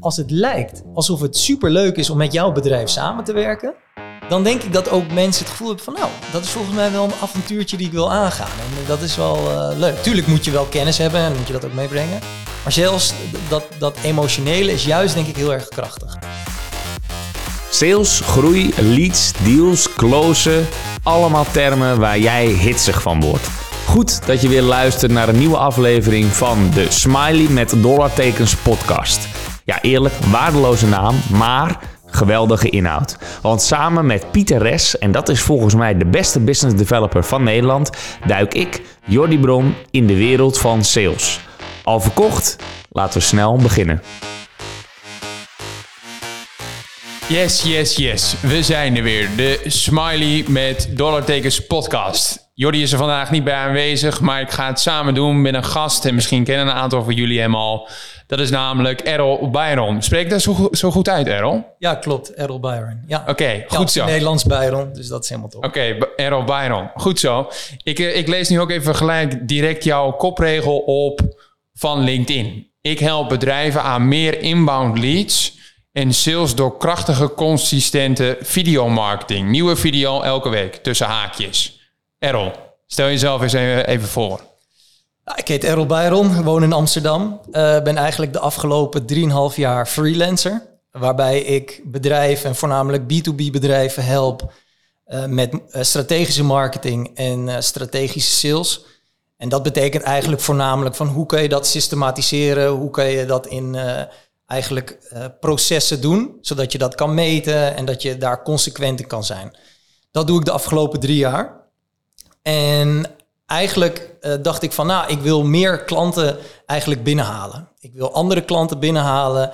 als het lijkt alsof het superleuk is om met jouw bedrijf samen te werken, dan denk ik dat ook mensen het gevoel hebben van nou, dat is volgens mij wel een avontuurtje die ik wil aangaan. En dat is wel uh, leuk. Tuurlijk moet je wel kennis hebben en moet je dat ook meebrengen. Maar zelfs dat, dat emotionele is juist denk ik heel erg krachtig. Sales, groei, leads, deals, closen. Allemaal termen waar jij hitsig van wordt. Goed dat je weer luistert naar een nieuwe aflevering van de Smiley met dollartekens podcast. Ja, eerlijk, waardeloze naam, maar geweldige inhoud. Want samen met Pieter Res, en dat is volgens mij de beste business developer van Nederland, duik ik, Jordi Bron, in de wereld van sales. Al verkocht? Laten we snel beginnen. Yes, yes, yes. We zijn er weer. De Smiley met dollartekens podcast. Jordi is er vandaag niet bij aanwezig, maar ik ga het samen doen met een gast. En misschien kennen een aantal van jullie hem al. Dat is namelijk Errol Byron. Spreek dat zo, zo goed uit, Errol? Ja, klopt. Errol Byron. Ja. Oké, goed zo. Nederlands Byron, dus dat is helemaal top. Oké, Errol Byron. Goed zo. Ik, eh, ik lees nu ook even gelijk direct jouw kopregel op van LinkedIn. Ik help bedrijven aan meer inbound leads en sales door krachtige, consistente videomarketing. Nieuwe video elke week, tussen haakjes. Errol, stel jezelf eens even voor. Ik heet Errol Byron, woon in Amsterdam. Uh, ben eigenlijk de afgelopen 3,5 jaar freelancer. Waarbij ik bedrijven, en voornamelijk B2B bedrijven, help uh, met uh, strategische marketing en strategische sales. En dat betekent eigenlijk voornamelijk van hoe kun je dat systematiseren, hoe kun je dat in eigenlijk processen doen, zodat je dat kan meten en dat je daar consequent in kan zijn. Dat doe ik de afgelopen drie jaar. En eigenlijk uh, dacht ik van, nou, ik wil meer klanten eigenlijk binnenhalen. Ik wil andere klanten binnenhalen.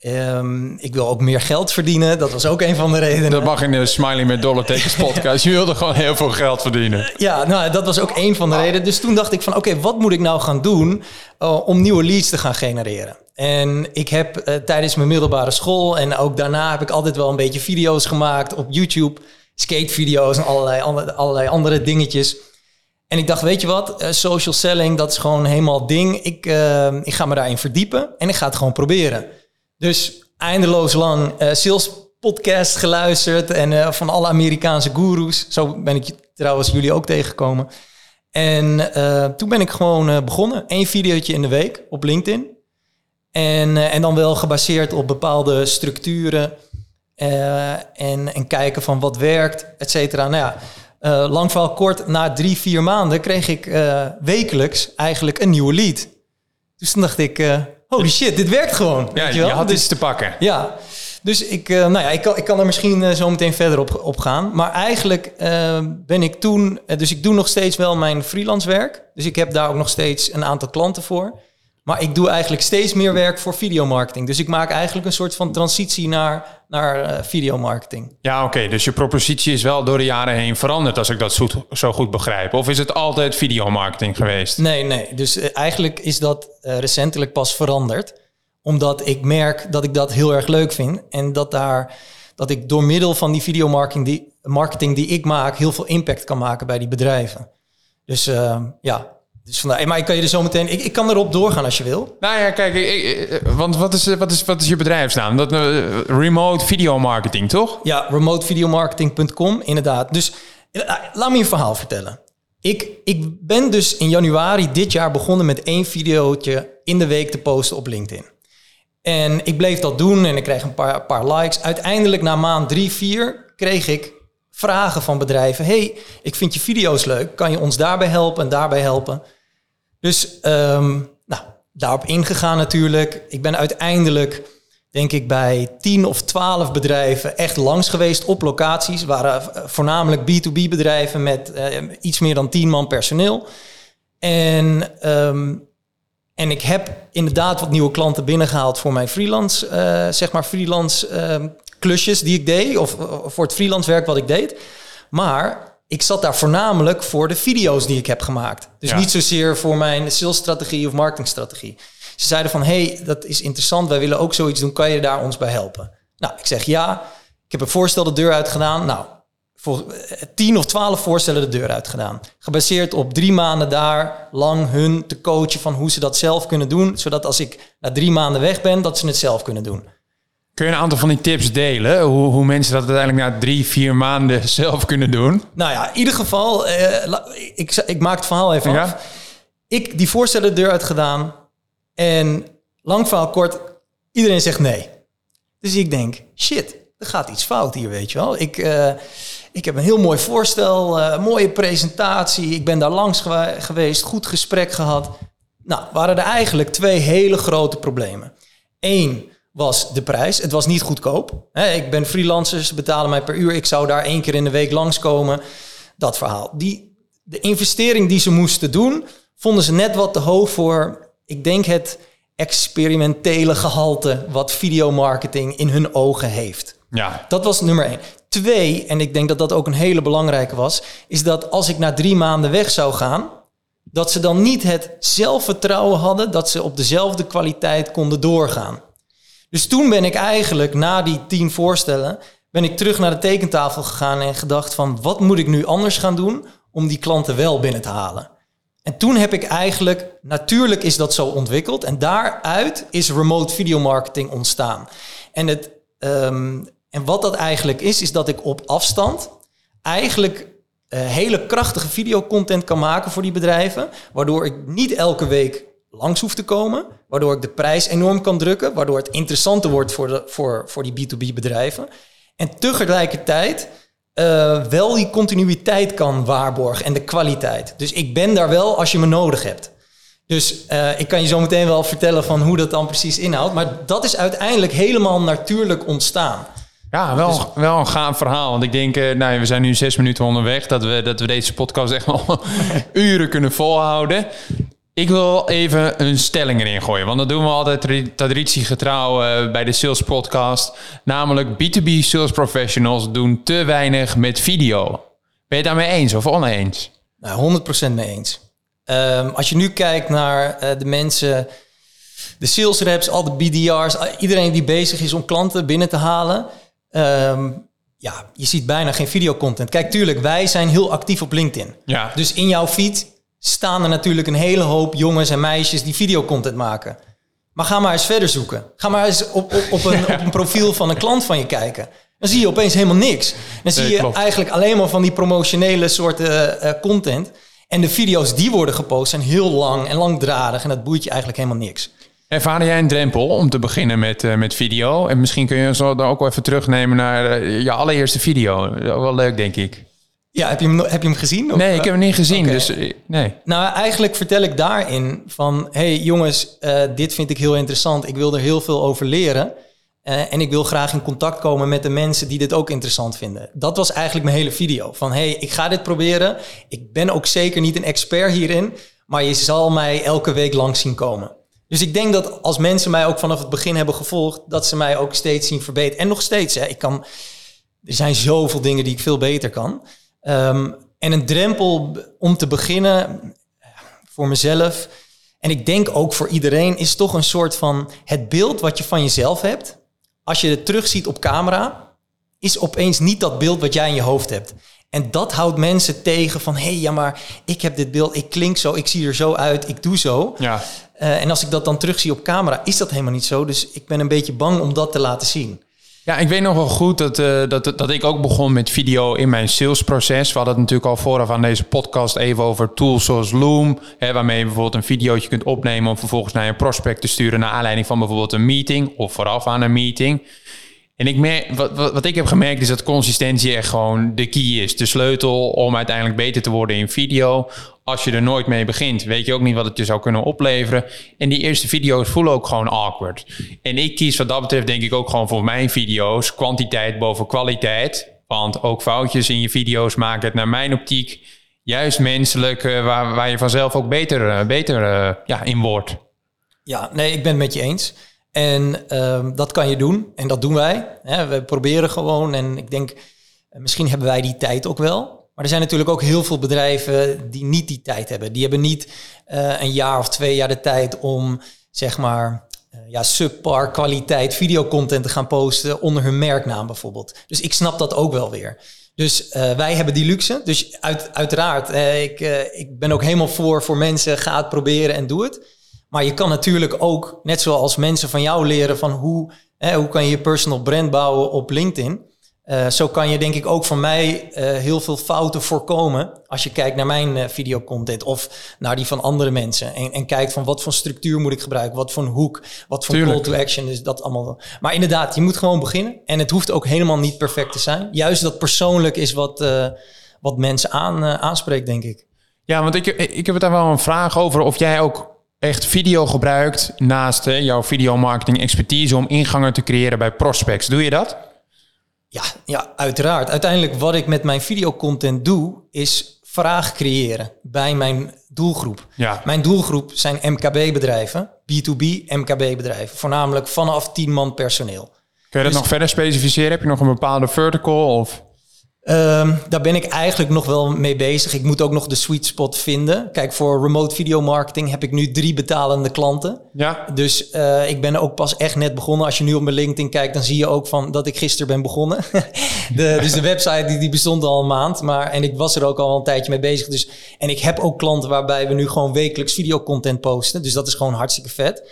Um, ik wil ook meer geld verdienen. Dat was ook een van de redenen. Dat mag in de Smiley met dollartekens podcast. Je wilde gewoon heel veel geld verdienen. Ja, nou, dat was ook een van de redenen. Dus toen dacht ik van, oké, wat moet ik nou gaan doen uh, om nieuwe leads te gaan genereren? En ik heb uh, tijdens mijn middelbare school en ook daarna heb ik altijd wel een beetje video's gemaakt op YouTube. Skatevideo's en allerlei, allerlei andere dingetjes. En ik dacht, weet je wat, uh, social selling, dat is gewoon helemaal ding. Ik, uh, ik ga me daarin verdiepen en ik ga het gewoon proberen. Dus eindeloos lang uh, sales podcast geluisterd en van alle Amerikaanse gurus. Zo ben ik trouwens jullie ook tegengekomen. En toen ben ik gewoon begonnen. Eén videootje in de week op LinkedIn. En, en dan wel gebaseerd op bepaalde structuren. en, en kijken van wat werkt, et cetera. Nou ja, uh, lang verhaal kort, na drie, vier maanden kreeg ik uh, wekelijks eigenlijk een nieuwe lead. Dus toen dacht ik, uh, holy shit, dit werkt gewoon. Ja, je, je, had dus, iets te pakken. Ja, dus ik, nou ja, ik, kan, ik kan er misschien zo meteen verder op, op gaan. Maar eigenlijk ben ik toen, dus ik doe nog steeds wel mijn freelance werk. Dus ik heb daar ook nog steeds een aantal klanten voor. Maar ik doe eigenlijk steeds meer werk voor videomarketing. Dus ik maak eigenlijk een soort van transitie naar, naar uh, videomarketing. Ja, oké. Dus je propositie is wel door de jaren heen veranderd, als ik dat zo, zo goed begrijp. Of is het altijd videomarketing geweest? Nee, nee. Dus uh, eigenlijk is dat uh, recentelijk pas veranderd. Omdat ik merk dat ik dat heel erg leuk vind. En dat, daar, dat ik door middel van die videomarketing die, marketing die ik maak, heel veel impact kan maken bij die bedrijven. Dus ja, dus vandaar, maar ik kan je er zo meteen. Ik, ik kan erop doorgaan als je wil. Nou ja, kijk, ik, want wat is, wat, is, wat is je bedrijfsnaam? Dat, uh, remote video marketing, toch? Ja, remotevideomarketing.com, inderdaad. Dus uh, laat me je verhaal vertellen. Ik, ik ben dus in januari dit jaar begonnen met één videootje in de week te posten op LinkedIn. En ik bleef dat doen en ik kreeg een paar, paar likes. Uiteindelijk na maand drie, vier kreeg ik vragen van bedrijven. hey, ik vind je video's leuk. Kan je ons daarbij helpen en daarbij helpen? Dus um, nou, daarop ingegaan natuurlijk. Ik ben uiteindelijk, denk ik, bij 10 of 12 bedrijven echt langs geweest op locaties. waren eh, voornamelijk B2B bedrijven met uh, iets meer dan 10 man personeel. En, um, en ik heb inderdaad wat nieuwe klanten binnengehaald voor mijn freelance, uh, zeg maar freelance uh, klusjes die ik deed. Of voor het freelance werk wat ik deed. Maar ik zat daar voornamelijk voor de video's die ik heb gemaakt. Dus niet zozeer voor mijn salesstrategie of marketingstrategie. Ze zeiden van, hey, dat is interessant, wij willen ook zoiets doen, kan je daar ons bij helpen? Nou, ik zeg ja. Ik heb een voorstel de deur uit gedaan. Nou, voor, eh, tien of twaalf voorstellen de deur uit gedaan. Gebaseerd op drie maanden daar lang hun te coachen van hoe ze dat zelf kunnen doen. Zodat als ik na drie maanden weg ben, dat ze het zelf kunnen doen. Kun je een aantal van die tips delen? Hoe, hoe mensen dat uiteindelijk na drie, vier maanden zelf kunnen doen? Nou ja, in ieder geval, eh, ik, ik maak het verhaal even Ja. af. Ik die voorstellen de deur uit gedaan. En lang verhaal kort, iedereen zegt nee. Dus ik denk, shit, er gaat iets fout hier, weet je wel. Ik, eh, ik heb een heel mooi voorstel, eh, mooie presentatie. Ik ben daar langs geweest, goed gesprek gehad. Nou, waren er eigenlijk twee hele grote problemen. Eén was de prijs. Het was niet goedkoop. Ik ben freelancer, ze betalen mij per uur. Ik zou daar één keer in de week langskomen. Dat verhaal. Die, de investering die ze moesten doen, vonden ze net wat te hoog voor, ik denk het experimentele gehalte wat videomarketing in hun ogen heeft. Ja, Dat was nummer één. Twee, en ik denk dat dat ook een hele belangrijke was, is dat als ik na drie maanden weg zou gaan, dat ze dan niet het zelfvertrouwen hadden dat ze op dezelfde kwaliteit konden doorgaan. Dus toen ben ik eigenlijk na die tien voorstellen, ben ik terug naar de tekentafel gegaan en gedacht van wat moet ik nu anders gaan doen om die klanten wel binnen te halen. En toen heb ik eigenlijk, natuurlijk is dat zo ontwikkeld en daaruit is remote video marketing ontstaan. En, het, ehm, en wat dat eigenlijk is, is dat ik op afstand eigenlijk eh, hele krachtige videocontent kan maken voor die bedrijven, waardoor ik niet elke week langs hoef te komen, waardoor ik de prijs enorm kan drukken, waardoor het interessanter wordt voor, de, voor, voor die B2B bedrijven. En tegelijkertijd eh, wel die continuïteit kan waarborgen en de kwaliteit. Dus ik ben daar wel als je me nodig hebt. Dus eh, ik kan je zo meteen wel vertellen van hoe dat dan precies inhoudt. Maar dat is uiteindelijk helemaal natuurlijk ontstaan. ja wel, wel een gaaf verhaal. Want ik denk, eh, nou, we zijn nu zes minuten onderweg. Dat we, dat we deze podcast echt wel uren kunnen volhouden. Ik wil even een stelling erin gooien. Want dat doen we altijd tra- traditiegetrouw eh, bij de Sales Podcast. Namelijk B2B sales professionals doen te weinig met video. Ben je het daarmee eens of oneens? Nou, 100% mee eens. Ehm, als je nu kijkt naar eh, de mensen, de sales reps, al de BDR's, al- iedereen die bezig is om klanten binnen te halen. ehm, ja, je ziet bijna geen videocontent. Kijk, tuurlijk, wij zijn heel actief op LinkedIn. Ja. Dus in jouw feed staan er natuurlijk een hele hoop jongens en meisjes die videocontent maken. Maar ga maar eens verder zoeken. Ga maar eens op, op, op, een, op een profiel van een klant van je kijken. Dan zie je opeens helemaal niks. Dan zie je eigenlijk alleen maar van die promotionele soorten eh, content. En de video's die worden gepost zijn heel lang en langdradig. En dat boeit je eigenlijk helemaal niks. Ervaar jij een drempel om te beginnen met, eh, met video? En misschien kun je zo dan ook wel even terugnemen naar eh, je allereerste video. Wel leuk, denk ik. Ja, heb je hem, heb je hem gezien? Of, Nee, ik heb hem niet gezien. Dus eh, nee. Nou, eigenlijk vertel ik daarin van... hey jongens, eh, dit vind ik heel interessant. Ik wil er heel veel over leren. Eh, en ik wil graag in contact komen met de mensen die dit ook interessant vinden. Dat was eigenlijk mijn hele video. Van hey, ik ga dit proberen. Ik ben ook zeker niet een expert hierin. Maar je zal mij elke week langs zien komen. Dus ik denk dat als mensen mij ook vanaf het begin hebben gevolgd... dat ze mij ook steeds zien verbeteren. En nog steeds, hè, ik kan... Er zijn zoveel dingen die ik veel beter kan. Ehm, en een drempel om te beginnen voor mezelf. En ik denk ook voor iedereen is toch een soort van het beeld wat je van jezelf hebt. Als je het terugziet op camera, is opeens niet dat beeld wat jij in je hoofd hebt. En dat houdt mensen tegen van, hé, hey, ja, maar ik heb dit beeld, ik klink zo, ik zie er zo uit, ik doe zo. Ja. Eh, en als ik dat dan terugzie op camera, is dat helemaal niet zo. Dus ik ben een beetje bang om dat te laten zien. Ja, ik weet nog wel goed dat, eh, dat, dat ik ook begon met video in mijn salesproces. We hadden het natuurlijk al vooraf aan deze podcast even over tools zoals Loom. Hè, waarmee je bijvoorbeeld een videootje kunt opnemen om vervolgens naar je prospect te sturen. Naar aanleiding van bijvoorbeeld een meeting of vooraf aan een meeting. En ik merk, wat, wat, wat ik heb gemerkt is dat consistentie echt gewoon de key is. De sleutel om uiteindelijk beter te worden in video. Als je er nooit mee begint, weet je ook niet wat het je zou kunnen opleveren. En die eerste video's voelen ook gewoon awkward. En ik kies wat dat betreft denk ik ook gewoon voor mijn video's kwantiteit boven kwaliteit. Want ook foutjes in je video's maken het naar mijn optiek juist menselijk, eh, waar, waar je vanzelf ook beter, eh, beter eh, ja, in wordt. Ja, nee, ik ben het met je eens. En ehm, dat kan je doen. En dat doen wij. Hè, we proberen gewoon. En ik denk, misschien hebben wij die tijd ook wel. Maar er zijn natuurlijk ook heel veel bedrijven die niet die tijd hebben. Die hebben niet eh, een jaar of twee jaar de tijd om, zeg maar, eh, ja, subpar kwaliteit videocontent te gaan posten onder hun merknaam bijvoorbeeld. Dus ik snap dat ook wel weer. Dus uh, wij hebben die luxe. Dus uit, uiteraard, uh, ik, uh, ik ben ook helemaal voor voor mensen, ga het proberen en doe het. Maar je kan natuurlijk ook, net zoals mensen van jou leren van hoe, hoe kan je je personal brand bouwen op LinkedIn. Uh, zo kan je denk ik ook van mij uh, heel veel fouten voorkomen als je kijkt naar mijn uh, videocontent of naar die van andere mensen. En, en, kijkt van wat voor structuur moet ik gebruiken, wat voor een hoek, wat voor call to action is dat allemaal. Maar inderdaad, je moet gewoon beginnen. En het hoeft ook helemaal niet perfect te zijn. Juist dat persoonlijk is wat, wat mensen aan, aanspreekt, denk ik. Ja, want ik, ik heb het daar wel een vraag over of jij ook echt video gebruikt naast jouw videomarketing expertise om ingangen te creëren bij prospects. Doe je dat? Ja, ja, uiteraard. Uiteindelijk wat ik met mijn videocontent doe, is vraag creëren bij mijn doelgroep. Ja. Mijn doelgroep zijn MKB-bedrijven, B2B MKB-bedrijven, voornamelijk vanaf 10 man personeel. Kun je dat Dus- nog verder specificeren? Heb je nog een bepaalde vertical of? Ehm, daar ben ik eigenlijk nog wel mee bezig. Ik moet ook nog de sweet spot vinden. Kijk, voor remote video marketing heb ik nu drie betalende klanten. Ja. Dus eh, ik ben ook pas echt net begonnen. Als je nu op mijn LinkedIn kijkt, dan zie je ook van dat ik gisteren ben begonnen. de, dus de website die, die bestond al een maand. Maar, en ik was er ook al een tijdje mee bezig. Dus, en ik heb ook klanten waarbij we nu gewoon wekelijks videocontent posten. Dus dat is gewoon hartstikke vet.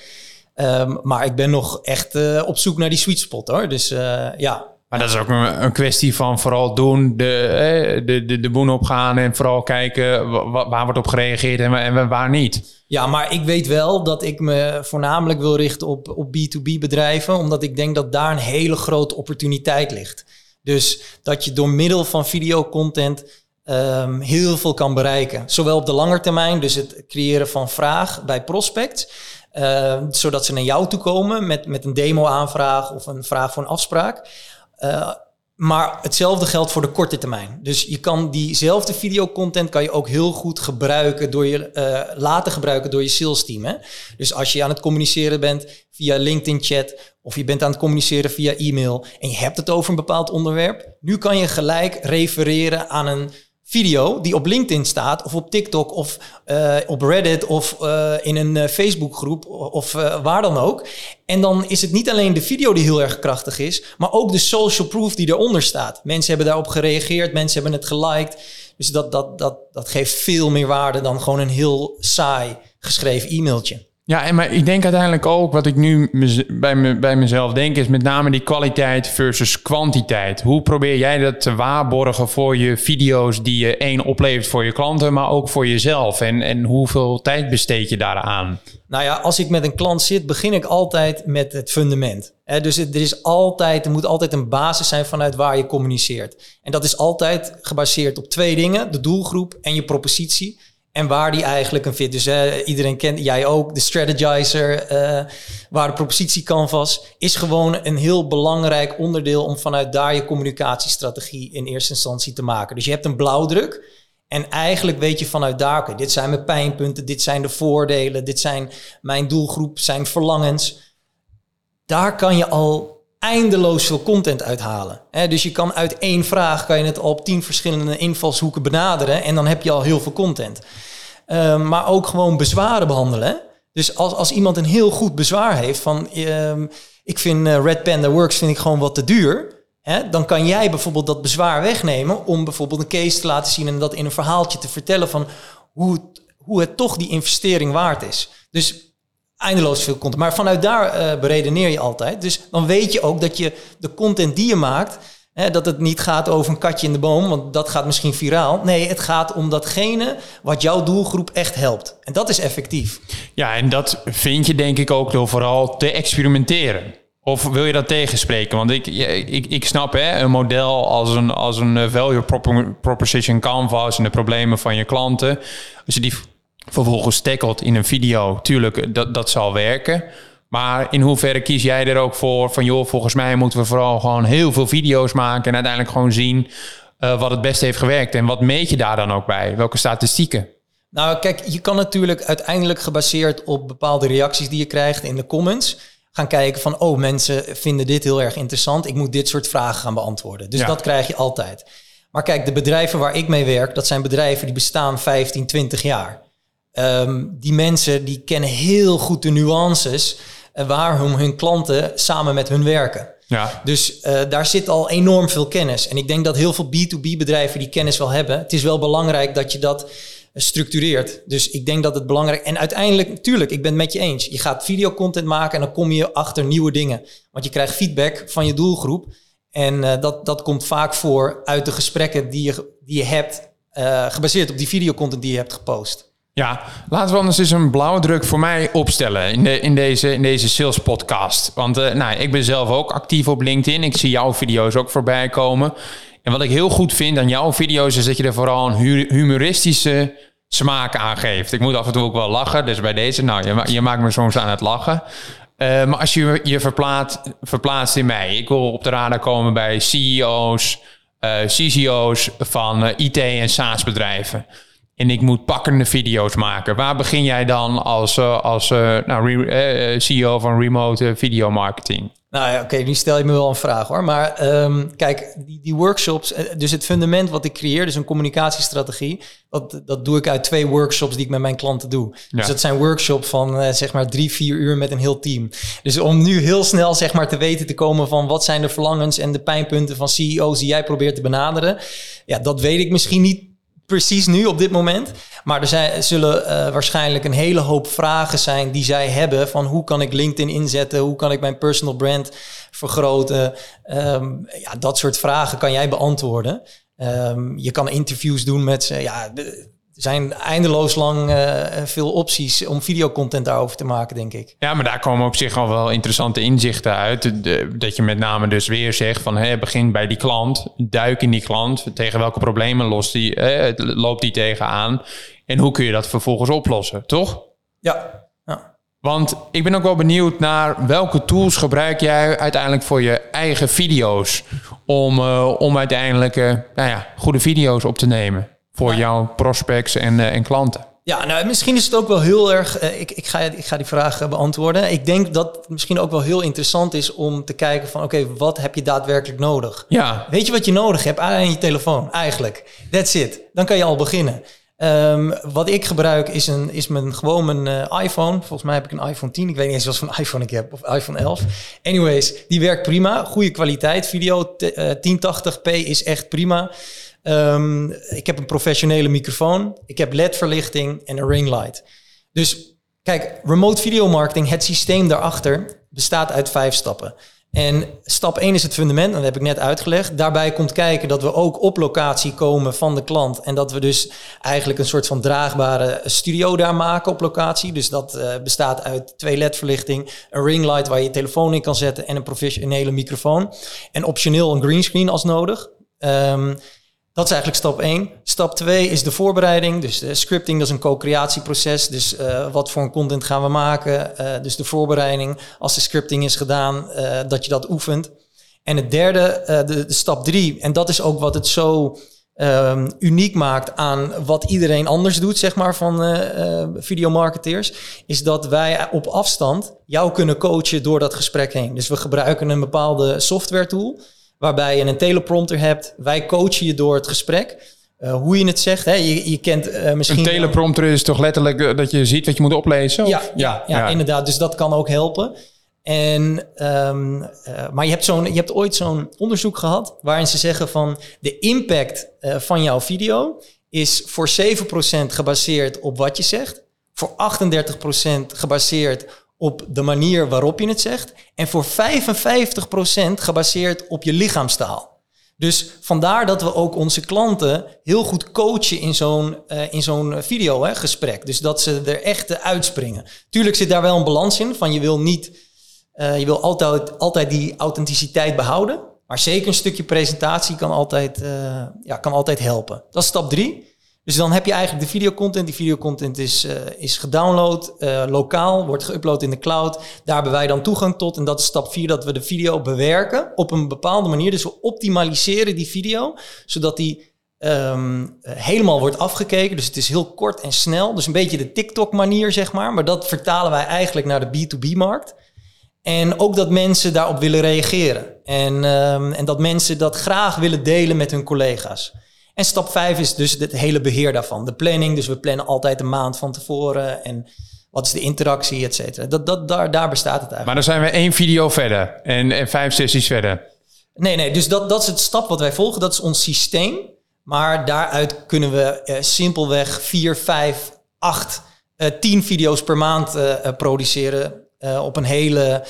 Ehm, maar ik ben nog echt eh, op zoek naar die sweet spot hoor. Dus eh, ja, Maar dat is ook een, kwestie van vooral doen, de, de, de, de boen opgaan en vooral kijken wa- wa- waar wordt op gereageerd en waar niet. Ja, maar ik weet wel dat ik me voornamelijk wil richten op, op B2B bedrijven, omdat ik denk dat daar een hele grote opportuniteit ligt. Dus dat je door middel van videocontent ehm, heel veel kan bereiken. Zowel op de lange termijn, dus het creëren van vraag bij prospects, eh, zodat ze naar jou toe komen met, met een demo-aanvraag of een vraag voor een afspraak. Eh, maar hetzelfde geldt voor de korte termijn. Dus je kan diezelfde videocontent kan je ook heel goed gebruiken door je eh, laten gebruiken door je sales team. Hè? Dus als je aan het communiceren bent via LinkedIn chat of je bent aan het communiceren via e-mail en je hebt het over een bepaald onderwerp, nu kan je gelijk refereren aan een video die op LinkedIn staat of op TikTok of eh, op Reddit of eh, in een eh, Facebookgroep of waar dan ook. En dan is het niet alleen de video die heel erg krachtig is, maar ook de social proof die eronder staat. Mensen hebben daarop gereageerd, mensen hebben het geliked. Dus dat, dat, dat, dat geeft veel meer waarde dan gewoon een heel saai geschreven e-mailtje. Ja, en maar ik denk uiteindelijk ook, wat ik nu bij, me, bij mezelf denk, is met name die kwaliteit versus kwantiteit. Hoe probeer jij dat te waarborgen voor je video's die je één oplevert voor je klanten, maar ook voor jezelf? En, en hoeveel tijd besteed je daaraan? Nou ja, als ik met een klant zit, begin ik altijd met het fundament. Dus er, is altijd, er moet altijd een basis zijn vanuit waar je communiceert. En dat is altijd gebaseerd op twee dingen: de doelgroep en je propositie. En waar die eigenlijk een fit. Dus iedereen kent, jij ook, de strategizer, eh, waar de propositie canvas, is gewoon een heel belangrijk onderdeel om vanuit daar je communicatiestrategie in eerste instantie te maken. Dus je hebt een blauwdruk. En eigenlijk weet je vanuit daar, dit zijn mijn pijnpunten, dit zijn de voordelen, dit zijn mijn doelgroep, zijn verlangens. Daar kan je al eindeloos veel content uithalen. Dus je kan uit één vraag kan je het al op tien verschillende invalshoeken benaderen en dan heb je al heel veel content. Ehm, maar ook gewoon bezwaren behandelen. Dus als, als iemand een heel goed bezwaar heeft van ehm, ik vind eh, Red Panda Works vind ik gewoon wat te duur. Dan kan jij bijvoorbeeld dat bezwaar wegnemen om bijvoorbeeld een case te laten zien en dat in een verhaaltje te vertellen van hoe het, hoe het toch die investering waard is. Dus eindeloos veel content. Maar vanuit daar eh, beredeneer je altijd. Dus dan weet je ook dat je de content die je maakt, hè, dat het niet gaat over een katje in de boom, want dat gaat misschien viraal. Nee, het gaat om datgene wat jouw doelgroep echt helpt. En dat is effectief. Ja, en dat vind je denk ik ook door vooral te experimenteren. Of wil je dat tegenspreken? Want ik, ik, ik snap hè, een model als een, als een eh, value propo- proposition canvas en de problemen van je klanten. Als je die vervolgens tackelt in een video, tuurlijk, eh, dat, dat zal werken. Maar in hoeverre kies jij er ook voor van joh, volgens mij moeten we vooral gewoon heel veel video's maken en uiteindelijk gewoon zien eh, wat het beste heeft gewerkt. En wat meet je daar dan ook bij? Welke statistieken? Nou, kijk, je kan natuurlijk uiteindelijk gebaseerd op bepaalde reacties die je krijgt in de comments gaan kijken van, oh, mensen vinden dit heel erg interessant. Ik moet dit soort vragen gaan beantwoorden. Dus Ja. dat krijg je altijd. Maar kijk, de bedrijven waar ik mee werk, dat zijn bedrijven die bestaan 15, 20 jaar. Ehm, die mensen die kennen heel goed de nuances eh, waarom hun klanten samen met hun werken. Ja. Dus eh, daar zit al enorm veel kennis. En ik denk dat heel veel B2B bedrijven die kennis wel hebben. Het is wel belangrijk dat je dat structureert. Dus ik denk dat het belangrijk... En uiteindelijk, natuurlijk, ik ben het met je eens. Je gaat videocontent maken en dan kom je achter nieuwe dingen. Want je krijgt feedback van je doelgroep. En uh, dat, dat komt vaak voor uit de gesprekken die je, die je hebt... Uh, gebaseerd op die videocontent die je hebt gepost. Ja, laten we anders eens een blauwdruk voor mij opstellen in, de, in, deze, in deze sales podcast. Want uh, nou, ik ben zelf ook actief op LinkedIn. Ik zie jouw video's ook voorbij komen. En wat ik heel goed vind aan jouw video's is dat je er vooral een humoristische smaak aan geeft. Ik moet af en toe ook wel lachen. Dus bij deze, nou, je, je maakt me soms aan het lachen. Uh, maar als je je verplaatst, verplaatst in mij. Ik wil op de radar komen bij CEO's, uh, CCO's van IT en SaaS bedrijven. En ik moet pakkende video's maken. Waar begin jij dan als, als nou, re, CEO van remote video marketing? Nou ja, oké, nu stel je me wel een vraag hoor. Maar um, kijk, die, die, workshops, dus het fundament wat ik creëer, dus een communicatiestrategie, dat, dat doe ik uit twee workshops die ik met mijn klanten doe. Ja. Dus dat zijn workshops van uh, zeg maar drie, vier uur met een heel team. Dus om nu heel snel zeg maar te weten te komen van wat zijn de verlangens en de pijnpunten van CEO's die jij probeert te benaderen, ja, dat weet ik misschien niet precies nu op dit moment. Maar er zijn, zullen uh, waarschijnlijk een hele hoop vragen zijn die zij hebben van hoe kan ik LinkedIn inzetten, hoe kan ik mijn personal brand vergroten. Um, ja, dat soort vragen kan jij beantwoorden. Um, je kan interviews doen met ze. Ja, de, zijn eindeloos lang uh, veel opties om videocontent daarover te maken, denk ik. Ja, maar daar komen op zich al wel interessante inzichten uit. De, dat je met name dus weer zegt van begin bij die klant, duik in die klant. Tegen welke problemen lost die, eh, loopt die tegenaan? En hoe kun je dat vervolgens oplossen, toch? Ja. ja. Want ik ben ook wel benieuwd naar welke tools gebruik jij uiteindelijk voor je eigen video's om, uh, om uiteindelijk uh, nou ja, goede video's op te nemen voor ja. jouw prospects en, uh, en klanten. Ja, nou misschien is het ook wel heel erg. Uh, ik, ik, ga, ik ga die vraag beantwoorden. Ik denk dat het misschien ook wel heel interessant is om te kijken van oké, okay, wat heb je daadwerkelijk nodig? Ja. Weet je wat je nodig hebt aan je telefoon? Eigenlijk. That's it. Dan kan je al beginnen. Um, wat ik gebruik is, een, is mijn, gewoon mijn uh, iPhone. Volgens mij heb ik een iPhone 10. Ik weet niet eens wat voor iPhone ik heb. Of iPhone 11. Anyways, die werkt prima. Goede kwaliteit. Video uh, 1080p is echt prima. Um, ik heb een professionele microfoon. Ik heb LED-verlichting en een ringlight. Dus kijk, remote video marketing, het systeem daarachter, bestaat uit vijf stappen. En stap 1 is het fundament, dat heb ik net uitgelegd. Daarbij komt kijken dat we ook op locatie komen van de klant. En dat we dus eigenlijk een soort van draagbare studio daar maken op locatie. Dus dat uh, bestaat uit twee LED-verlichting, een ringlight waar je je telefoon in kan zetten en een professionele microfoon. En optioneel een greenscreen als nodig. Um, dat is eigenlijk stap 1. Stap 2 is de voorbereiding. Dus de scripting, dat is een co-creatieproces. Dus uh, wat voor een content gaan we maken? Uh, dus de voorbereiding, als de scripting is gedaan, dat je dat oefent. En het derde, de, de, stap 3, en dat is ook wat het zo um, uniek maakt aan wat iedereen anders doet, zeg maar, van videomarketeers, is dat wij op afstand jou kunnen coachen door dat gesprek heen. Dus we gebruiken een bepaalde software tool waarbij je een teleprompter hebt. Wij coachen je door het gesprek. Uh, hoe je het zegt. Hè? Je, je kent uh, misschien... Een teleprompter is toch letterlijk uh, dat je ziet wat je moet oplezen? Ja, ja, ja, ja, inderdaad. Dus dat kan ook helpen. En, um, maar je hebt, zo'n, je hebt ooit zo'n onderzoek gehad waarin ze zeggen van de impact van jouw video is voor 7% gebaseerd op wat je zegt, voor 38% gebaseerd op de manier waarop je het zegt. En voor 55% gebaseerd op je lichaamstaal. Dus vandaar dat we ook onze klanten heel goed coachen in zo'n uh, in zo'n video hè, gesprek. Dus dat ze er echt uitspringen. Tuurlijk zit daar wel een balans in. Van je wil niet, je wil altijd, altijd die authenticiteit behouden. Maar zeker een stukje presentatie kan altijd, ja, kan altijd helpen. Dat is stap drie. Dus dan heb je eigenlijk de videocontent. Die videocontent is, uh, is gedownload, uh, lokaal, wordt geüpload in de cloud. Daar hebben wij dan toegang tot. En dat is stap 4, dat we de video bewerken op een bepaalde manier. Dus we optimaliseren die video, zodat die um, helemaal wordt afgekeken. Dus het is heel kort en snel. Dus een beetje de TikTok-manier, zeg maar. Maar dat vertalen wij eigenlijk naar de B2B-markt. En ook dat mensen daarop willen reageren. En, um, en dat mensen dat graag willen delen met hun collega's. En stap 5 is dus het hele beheer daarvan. De planning, dus we plannen altijd een maand van tevoren. En Wat is de interactie, et cetera. Dat, dat, daar, daar bestaat het eigenlijk. Maar dan zijn we één video verder en, en vijf sessies verder. Nee, nee, dus dat, dat is het stap wat wij volgen. Dat is ons systeem. Maar daaruit kunnen we eh, simpelweg vier, vijf, acht, eh, tien video's per maand eh, eh, produceren. eh, op een hele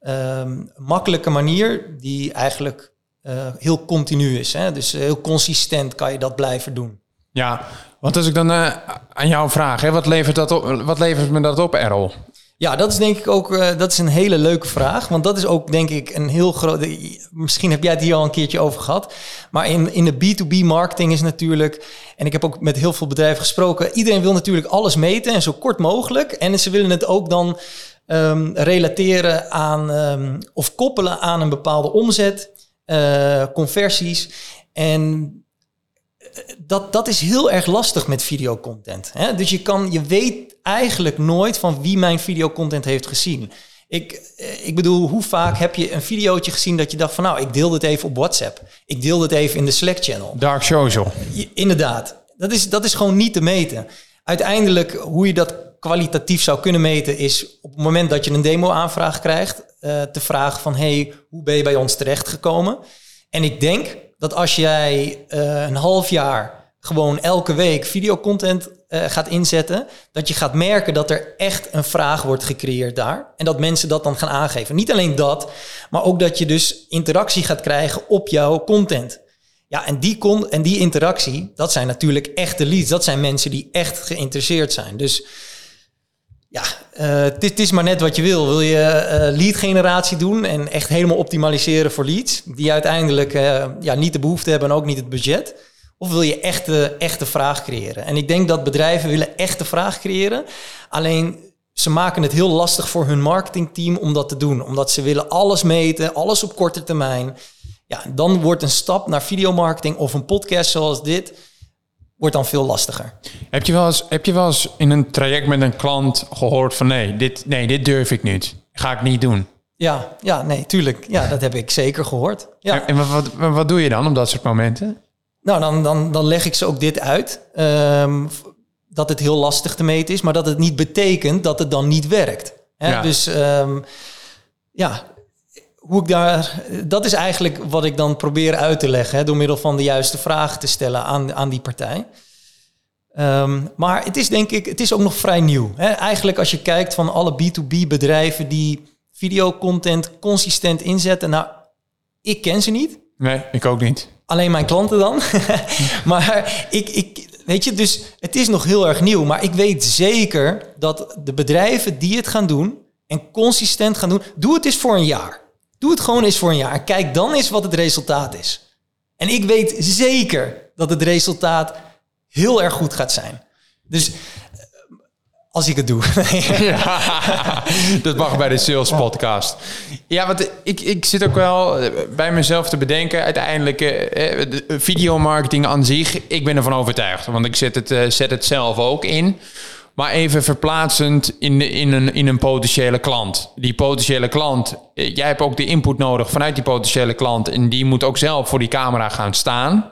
ehm, makkelijke manier, die eigenlijk eh, heel continu is. Hè? Dus heel consistent kan je dat blijven doen. Ja, want als ik dan eh, aan jou vraag, hè, wat, levert dat op, wat levert me dat op, Errol? Ja, dat is denk ik ook eh, dat is een hele leuke vraag. Want dat is ook denk ik een heel groot. Misschien heb jij het hier al een keertje over gehad. Maar in, in de B2B marketing is natuurlijk. En ik heb ook met heel veel bedrijven gesproken. Iedereen wil natuurlijk alles meten en zo kort mogelijk. En ze willen het ook dan ehm, relateren aan ehm, of koppelen aan een bepaalde omzet, eh, conversies. En dat, dat is heel erg lastig met videocontent. Hè? Dus je, kan, je weet eigenlijk nooit van wie mijn videocontent heeft gezien. Ik, eh, ik bedoel, hoe vaak heb je een videootje gezien dat je dacht van nou, ik deel dit even op WhatsApp. Ik deel dit even in de Slack channel. Dark social. Inderdaad, dat is, dat is gewoon niet te meten. Uiteindelijk, hoe je dat kwalitatief zou kunnen meten, is op het moment dat je een demo-aanvraag krijgt, eh, te vragen van hey, hoe ben je bij ons terechtgekomen? En ik denk dat als jij eh, een half jaar gewoon elke week videocontent eh, gaat inzetten, dat je gaat merken dat er echt een vraag wordt gecreëerd daar. En dat mensen dat dan gaan aangeven. Niet alleen dat, maar ook dat je dus interactie gaat krijgen op jouw content. Ja, en die, con en die interactie, dat zijn natuurlijk echte leads. Dat zijn mensen die echt geïnteresseerd zijn. Dus ja, het is- het is maar net wat je wil. Wil je eh, lead generatie doen en echt helemaal optimaliseren voor leads, die uiteindelijk eh, ja, niet de behoefte hebben en ook niet het budget? Of wil je echte, echte vraag creëren? En ik denk dat bedrijven willen echte vraag creëren. Alleen ze maken het heel lastig voor hun marketingteam om dat te doen. Omdat ze willen alles meten, alles op korte termijn. Ja, dan wordt een stap naar videomarketing of een podcast zoals dit, wordt dan veel lastiger. Heb je, wel eens, heb je wel eens in een traject met een klant gehoord van nee, dit, nee, dit durf ik niet. Ga ik niet doen. Ja, ja, nee, tuurlijk. Ja, dat heb ik zeker gehoord. Ja. En, en wat, wat, wat doe je dan op dat soort momenten? Nou, dan, dan, dan leg ik ze ook dit uit. Ehm, dat het heel lastig te meten is, maar dat het niet betekent dat het dan niet werkt. Hè? Ja. Dus ehm, ja, hoe ik daar, dat is eigenlijk wat ik dan probeer uit te leggen, hè, door middel van de juiste vragen te stellen aan, aan die partij. Ehm, maar het is denk ik, het is ook nog vrij nieuw. Hè? Eigenlijk als je kijkt van alle B2B bedrijven die videocontent consistent inzetten, nou, ik ken ze niet. Nee, ik ook niet. Alleen mijn klanten dan. maar ik, ik, weet je, dus het is nog heel erg nieuw. Maar ik weet zeker dat de bedrijven die het gaan doen en consistent gaan doen, doe het eens voor een jaar. Doe het gewoon eens voor een jaar. Kijk dan eens wat het resultaat is. En ik weet zeker dat het resultaat heel erg goed gaat zijn. Dus eh, als ik het doe. Dat mag bij de Sales Podcast. Ja, want ik, ik zit ook wel eh, bij mezelf te bedenken. Uiteindelijk, eh, eh, de videomarketing aan zich, ik ben ervan overtuigd. Want ik zet het, zet het zelf ook in. Maar even verplaatsend in, de, in, een, in een potentiële klant. Die potentiële klant, eh, jij hebt ook de input nodig vanuit die potentiële klant. En die moet ook zelf voor die camera gaan staan.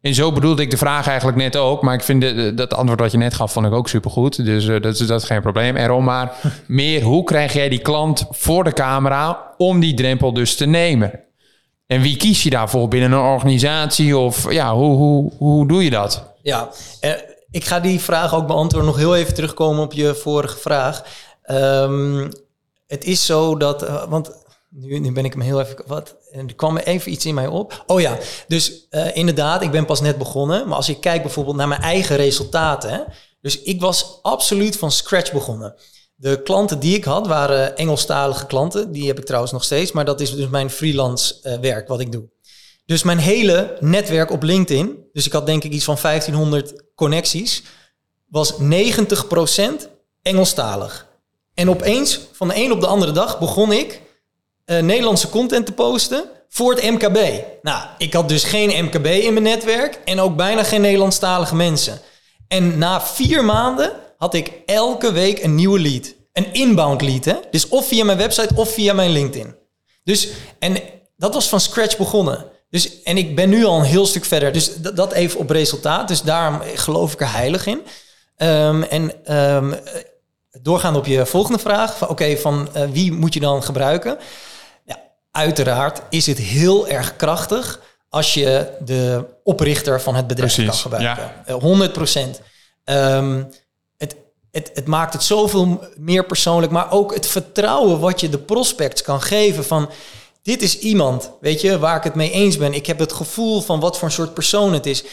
En zo bedoelde ik de vraag eigenlijk net ook. Maar ik vind de, dat antwoord wat je net gaf, vond ik ook supergoed. Dus eh, dat, is, dat is geen probleem, Errol. Maar meer, hoe krijg jij die klant voor de camera om die drempel dus te nemen? En wie kies je daarvoor binnen een organisatie? Of ja, hoe, hoe, hoe doe je dat? Ja, eh, ik ga die vraag ook beantwoorden. Nog heel even terugkomen op je vorige vraag. Ehm, het is zo dat, eh, want nu, nu ben ik hem heel even, wat, er kwam even iets in mij op. Oh ja, dus eh, inderdaad, ik ben pas net begonnen. Maar als ik kijk bijvoorbeeld naar mijn eigen resultaten. Dus ik was absoluut van scratch begonnen. De klanten die ik had waren Engelstalige klanten. Die heb ik trouwens nog steeds. Maar dat is dus mijn freelance eh, werk wat ik doe. Dus mijn hele netwerk op LinkedIn, dus ik had denk ik iets van 1500 connecties, was 90% Engelstalig. En opeens, van de een op de andere dag, begon ik eh, Nederlandse content te posten voor het MKB. Nou, ik had dus geen MKB in mijn netwerk en ook bijna geen Nederlandstalige mensen. En na vier maanden had ik elke week een nieuwe lead. Een inbound lead, hè? Dus of via mijn website of via mijn LinkedIn. Dus, en dat was van scratch begonnen. Dus, en ik ben nu al een heel stuk verder. Dus dat, dat even op resultaat. Dus daarom geloof ik er heilig in. Ehm, en doorgaan op je volgende vraag. van, Oké, van eh, wie moet je dan gebruiken? Ja, uiteraard is het heel erg krachtig als je de oprichter van het bedrijf Precies, kan gebruiken. Eh, 100 procent. Ehm, het, het, het maakt het zoveel meer persoonlijk, maar ook het vertrouwen wat je de prospects kan geven van dit is iemand, weet je, waar ik het mee eens ben. Ik heb het gevoel van wat voor een soort persoon het is.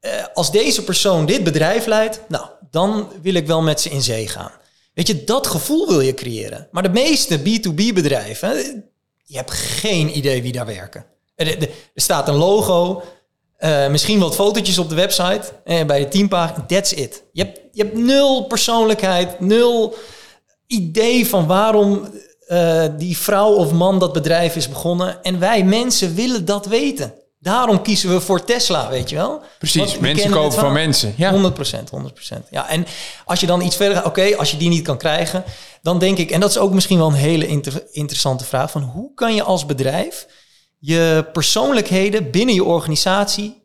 Eh, als deze persoon dit bedrijf leidt, nou, dan wil ik wel met ze in zee gaan. Weet je, dat gevoel wil je creëren. Maar de meeste B2B bedrijven, eh, je hebt geen idee wie daar werken. Er, er- staat een logo, eh, misschien wat fotootjes op de website, eh, bij de teampagina, that's it. Je hebt, je hebt nul persoonlijkheid, nul idee van waarom eh, die vrouw of man dat bedrijf is begonnen. En wij mensen willen dat weten. Daarom kiezen we voor Tesla, weet je wel? Precies, we mensen kopen van mensen. Ja. 100 100% Ja, en als je dan iets verder gaat, oké, als je die niet kan krijgen, dan denk ik, en dat is ook misschien wel een hele inter- interessante vraag, van hoe kan je als bedrijf je persoonlijkheden binnen je organisatie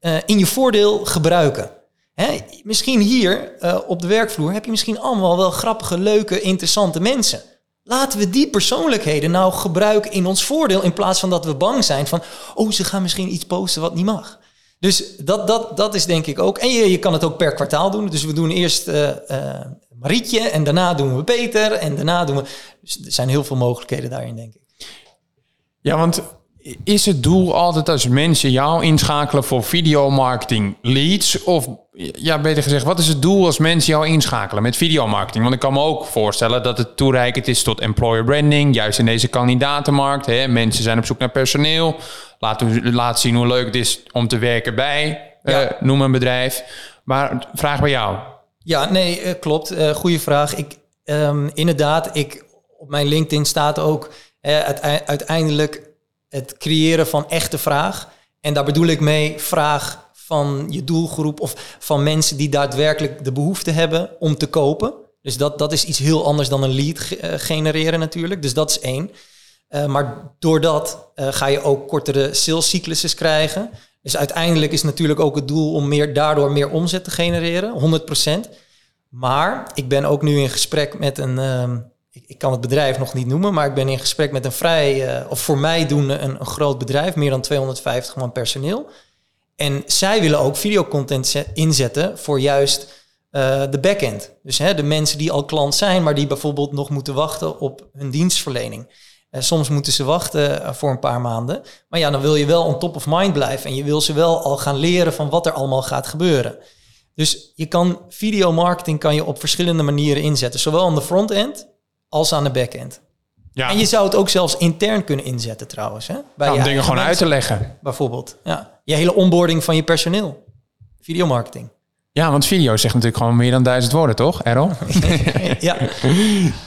eh, in je voordeel gebruiken? Hè, misschien hier eh, op de werkvloer heb je misschien allemaal wel grappige, leuke, interessante mensen. Laten we die persoonlijkheden nou gebruiken in ons voordeel, in plaats van dat we bang zijn van, oh, ze gaan misschien iets posten wat niet mag. Dus dat, dat, dat is denk ik ook. En je, je kan het ook per kwartaal doen. Dus we doen eerst eh, Marietje en daarna doen we Peter en daarna doen we... Dus er zijn heel veel mogelijkheden daarin, denk ik. Ja, want is het doel altijd als mensen jou inschakelen voor videomarketing leads? Of ja, beter gezegd, wat is het doel als mensen jou inschakelen met videomarketing? Want ik kan me ook voorstellen dat het toereikend is tot employer branding, juist in deze kandidatenmarkt. Hè? Mensen zijn op zoek naar personeel. Laten laat zien hoe leuk het is om te werken bij, Ja. eh, noem een bedrijf. Maar vraag bij jou. Ja, nee, eh, klopt. Eh goede vraag. Ik, ehm, inderdaad, ik, op mijn LinkedIn staat ook uitei- uiteindelijk het creëren van echte vraag. En daar bedoel ik mee vraag van je doelgroep of van mensen die daadwerkelijk de behoefte hebben om te kopen. Dus dat, dat is iets heel anders dan een lead eh, genereren natuurlijk. Dus dat is één. Eh, maar doordat eh, ga je ook kortere salescycluses krijgen. Dus uiteindelijk is natuurlijk ook het doel om meer, daardoor meer omzet te genereren, 100%. Maar ik ben ook nu in gesprek met een, ehm, ik, kan het bedrijf nog niet noemen, maar ik ben in gesprek met een vrij, eh, of voor mij doen een, groot bedrijf, meer dan 250 man personeel. En zij willen ook videocontent ze- inzetten voor juist eh, de backend. Dus hè, de mensen die al klant zijn, maar die bijvoorbeeld nog moeten wachten op hun dienstverlening. Eh, soms moeten ze wachten voor een paar maanden. Maar ja, dan wil je wel on top of mind blijven. En je wil ze wel al gaan leren van wat er allemaal gaat gebeuren. Dus je kan videomarketing kan je op verschillende manieren inzetten. Zowel aan de front-end als aan de back-end. Ja, En je zou het ook zelfs intern kunnen inzetten trouwens. Hè? Bij om je dingen gewoon uit te leggen. Bijvoorbeeld. Ja. Je hele onboarding van je personeel. Videomarketing. Ja, want video zegt natuurlijk gewoon meer dan duizend woorden, toch, Errol? ja.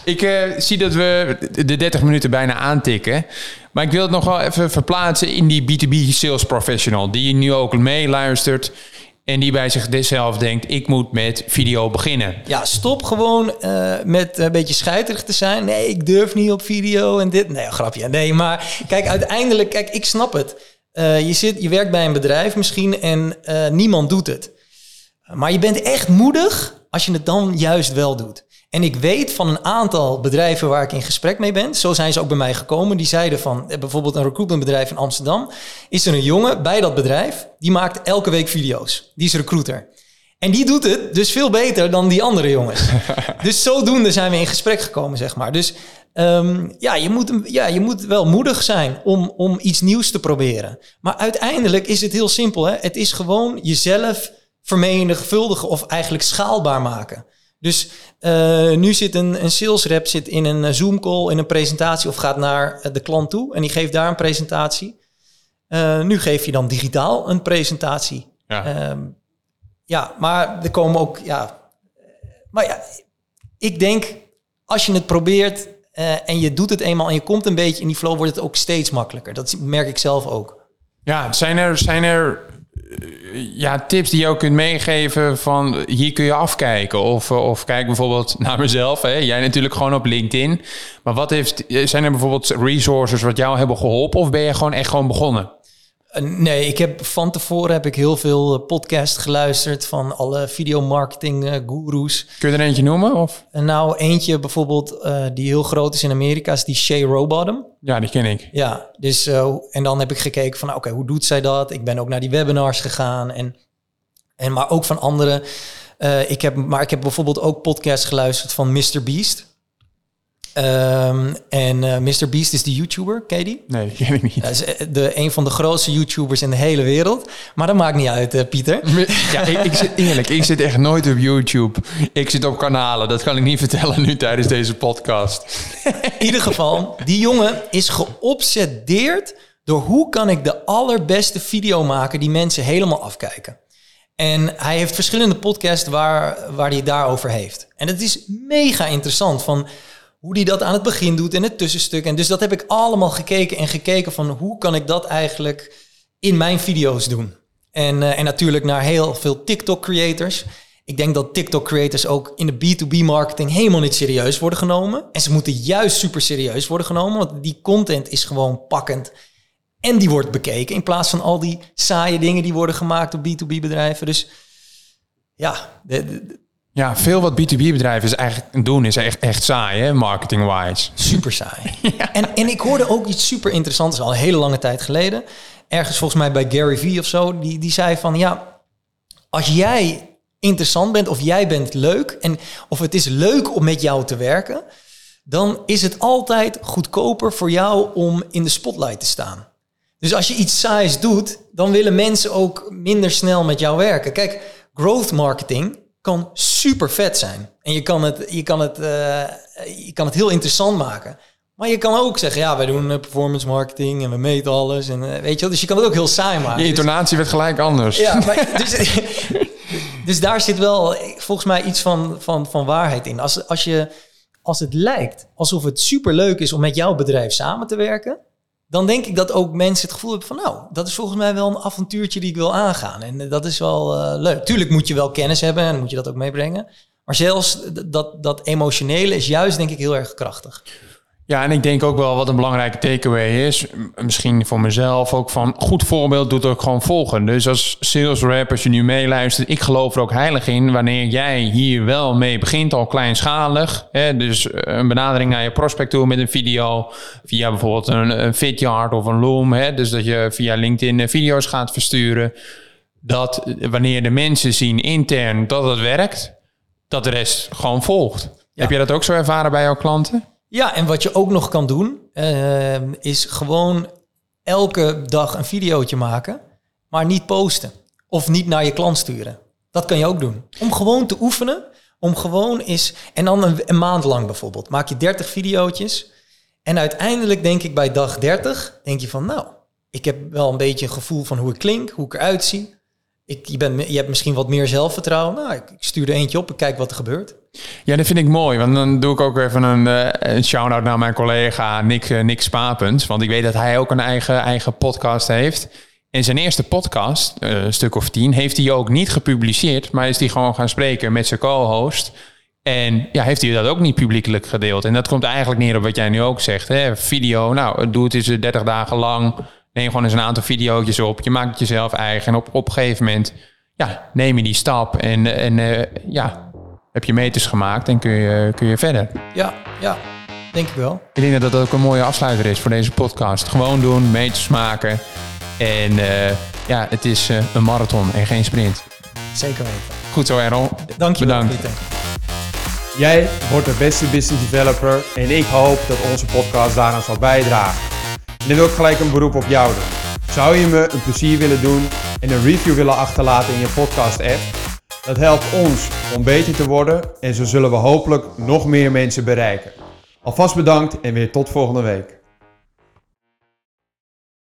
Ik eh, zie dat we de 30 minuten bijna aantikken. Maar ik wil het nog wel even verplaatsen in die B2B sales professional. Die nu ook meeluistert. En die bij zichzelf denkt, ik moet met video beginnen. ja, stop gewoon eh, met een beetje scheiterig te zijn. Nee, ik durf niet op video en dit. Nee, grapje. Nee, maar kijk, uiteindelijk, kijk, ik snap het. Eh, je, zit, je werkt bij een bedrijf misschien en eh, niemand doet het. Maar je bent echt moedig als je het dan juist wel doet. En ik weet van een aantal bedrijven waar ik in gesprek mee ben. Zo zijn ze ook bij mij gekomen. Die zeiden van eh, bijvoorbeeld een recruitmentbedrijf in Amsterdam. Is er een jongen bij dat bedrijf. Die maakt elke week video's. Die is recruiter. En die doet het dus veel beter dan die andere jongens. dus zodoende zijn we in gesprek gekomen, zeg maar. Dus ehm, ja, je moet, ja, je moet wel moedig zijn om, om iets nieuws te proberen. Maar uiteindelijk is het heel simpel. Hè? Het is gewoon jezelf vermenigvuldigen of eigenlijk schaalbaar maken. Dus eh, nu zit een, een sales rep zit in een eh, Zoom call, in een presentatie of gaat naar eh, de klant toe en die geeft daar een presentatie. Nu geef je dan digitaal een presentatie. Ja. Ehm, ja, maar er komen ook, ja. Maar ja, ik denk, als je het probeert en je doet het eenmaal en je komt een beetje in die flow, wordt het ook steeds makkelijker. Dat merk ik zelf ook. Ja, zijn er, zijn er ja, tips die je ook kunt meegeven van hier kun je afkijken? Of, eh, of kijk bijvoorbeeld naar mezelf. Hè? Jij natuurlijk gewoon op LinkedIn. Maar wat heeft, zijn er bijvoorbeeld resources wat jou hebben geholpen? Of ben je gewoon echt gewoon begonnen? Uh, nee, ik heb van tevoren heb ik heel veel uh, podcasts geluisterd van alle videomarketing uh, gurus. Kun je er eentje noemen? Of? En nou, eentje bijvoorbeeld die heel groot is in Amerika is die Shay Robottom. Ja, die ken ik. Ja, dus en dan heb ik gekeken van, oké, okay, hoe doet zij dat? Ik ben ook naar die webinars gegaan en, en maar ook van anderen. ik heb, maar ik heb bijvoorbeeld ook podcasts geluisterd van Mr. Beast. Um, en uh, Mr. Beast is de YouTuber, ken je die? Nee, die ken ik niet. Dat is de, een van de grootste YouTubers in de hele wereld. Maar dat maakt niet uit, uh, Pieter. Ja, ik, ik, zit eerlijk, ik zit echt nooit op YouTube. Ik zit op kanalen, dat kan ik niet vertellen nu tijdens deze podcast. In ieder geval, die jongen is geobsedeerd door hoe kan ik de allerbeste video maken die mensen helemaal afkijken. En hij heeft verschillende podcasts waar, waar hij het daarover heeft. En het is mega interessant van hoe die dat aan het begin doet en het tussenstuk. En dus dat heb ik allemaal gekeken en gekeken van hoe kan ik dat eigenlijk in mijn video's doen. En, uh, en natuurlijk naar heel veel TikTok creators. Ik denk dat TikTok creators ook in de B2B marketing helemaal niet serieus worden genomen. En ze moeten juist super serieus worden genomen, want die content is gewoon pakkend. En die wordt bekeken in plaats van al die saaie dingen die worden gemaakt door B2B bedrijven. Dus ja, de, ja, veel wat B2B-bedrijven is eigenlijk doen is echt, echt saai, hè, marketing-wise. Super saai. en, en ik hoorde ook iets super interessants, al een hele lange tijd geleden. Ergens volgens mij bij Gary Vee of zo. Die, die zei van, ja, als jij interessant bent of jij bent leuk... en of het is leuk om met jou te werken... dan is het altijd goedkoper voor jou om in de spotlight te staan. Dus als je iets saais doet, dan willen mensen ook minder snel met jou werken. Kijk, growth marketing kan super vet zijn. En je kan het, je kan het, uh, je kan het heel interessant maken. Maar je kan ook zeggen, ja, wij doen uh, performance marketing en we meten alles. En uh, weet je wel, dus je kan het ook heel saai maken. Je intonatie dus, werd gelijk anders. Ja, maar, dus, dus daar zit wel volgens mij iets van, van, van waarheid in. Als, als, je, als het lijkt alsof het super leuk is om met jouw bedrijf samen te werken, dan denk ik dat ook mensen het gevoel hebben van, nou, dat is volgens mij wel een avontuurtje die ik wil aangaan. En dat is wel uh, leuk. Tuurlijk moet je wel kennis hebben en moet je dat ook meebrengen. Maar zelfs dat, dat emotionele is juist, denk ik, heel erg krachtig. Ja, en ik denk ook wel wat een belangrijke takeaway is, misschien voor mezelf ook van goed voorbeeld doet ook gewoon volgen. Dus als sales rep, als je nu meeluistert, ik geloof er ook heilig in wanneer jij hier wel mee begint, al kleinschalig. Hè, dus eh, een benadering naar je prospect toe met een video, via bijvoorbeeld een, een Vidyard of een Loom. Hè, dus dat je via LinkedIn eh, video's gaat versturen. Dat eh, wanneer de mensen zien intern dat het werkt, dat de rest gewoon volgt. Heb je dat ook zo ervaren bij jouw klanten? Ja, en wat je ook nog kan doen, uh, is gewoon elke dag een videootje maken, maar niet posten. Of niet naar je klant sturen. Dat kan je ook doen. Om gewoon te oefenen, om gewoon is... En dan een, een maand lang bijvoorbeeld. Maak je 30 videootjes. En uiteindelijk denk ik bij dag 30, denk je van nou, ik heb wel een beetje een gevoel van hoe ik klink, hoe ik eruit zie. Ik, je, bent, je hebt misschien wat meer zelfvertrouwen. Nou, ik, stuur er eentje op en kijk wat er gebeurt. Ja, dat vind ik mooi. Want dan doe ik ook even een, eh, een shout-out naar mijn collega Nick, uh, Nick Spapens. Want ik weet dat hij ook een eigen, eigen podcast heeft. In zijn eerste podcast, uh, een stuk of tien, heeft hij ook niet gepubliceerd. Maar is hij gewoon gaan spreken met zijn co-host. En ja, heeft hij dat ook niet publiekelijk gedeeld. En dat komt eigenlijk neer op wat jij nu ook zegt. Hè? Video, nou, doe het eens 30 dagen lang. Neem gewoon eens een aantal video's op. Je maakt het jezelf eigen. En op, op een gegeven moment ja, neem je die stap. En, en ja, heb je meters gemaakt en kun je, kun je verder. Ja, ja, denk ik wel. Ik denk dat dat ook een mooie afsluiter is voor deze podcast. Gewoon doen, meters maken. En uh, ja, het is uh, een marathon en geen sprint. Zeker weten. Goed zo, Errol. Dank je Bedankt. Wel, Jij wordt de beste business developer en ik hoop dat onze podcast daaraan zal bijdragen. En dan wil ik gelijk een beroep op jou doen. Zou je me een plezier willen doen en een review willen achterlaten in je podcast app? Dat helpt ons om beter te worden en zo zullen we hopelijk nog meer mensen bereiken. Alvast bedankt en weer tot volgende week.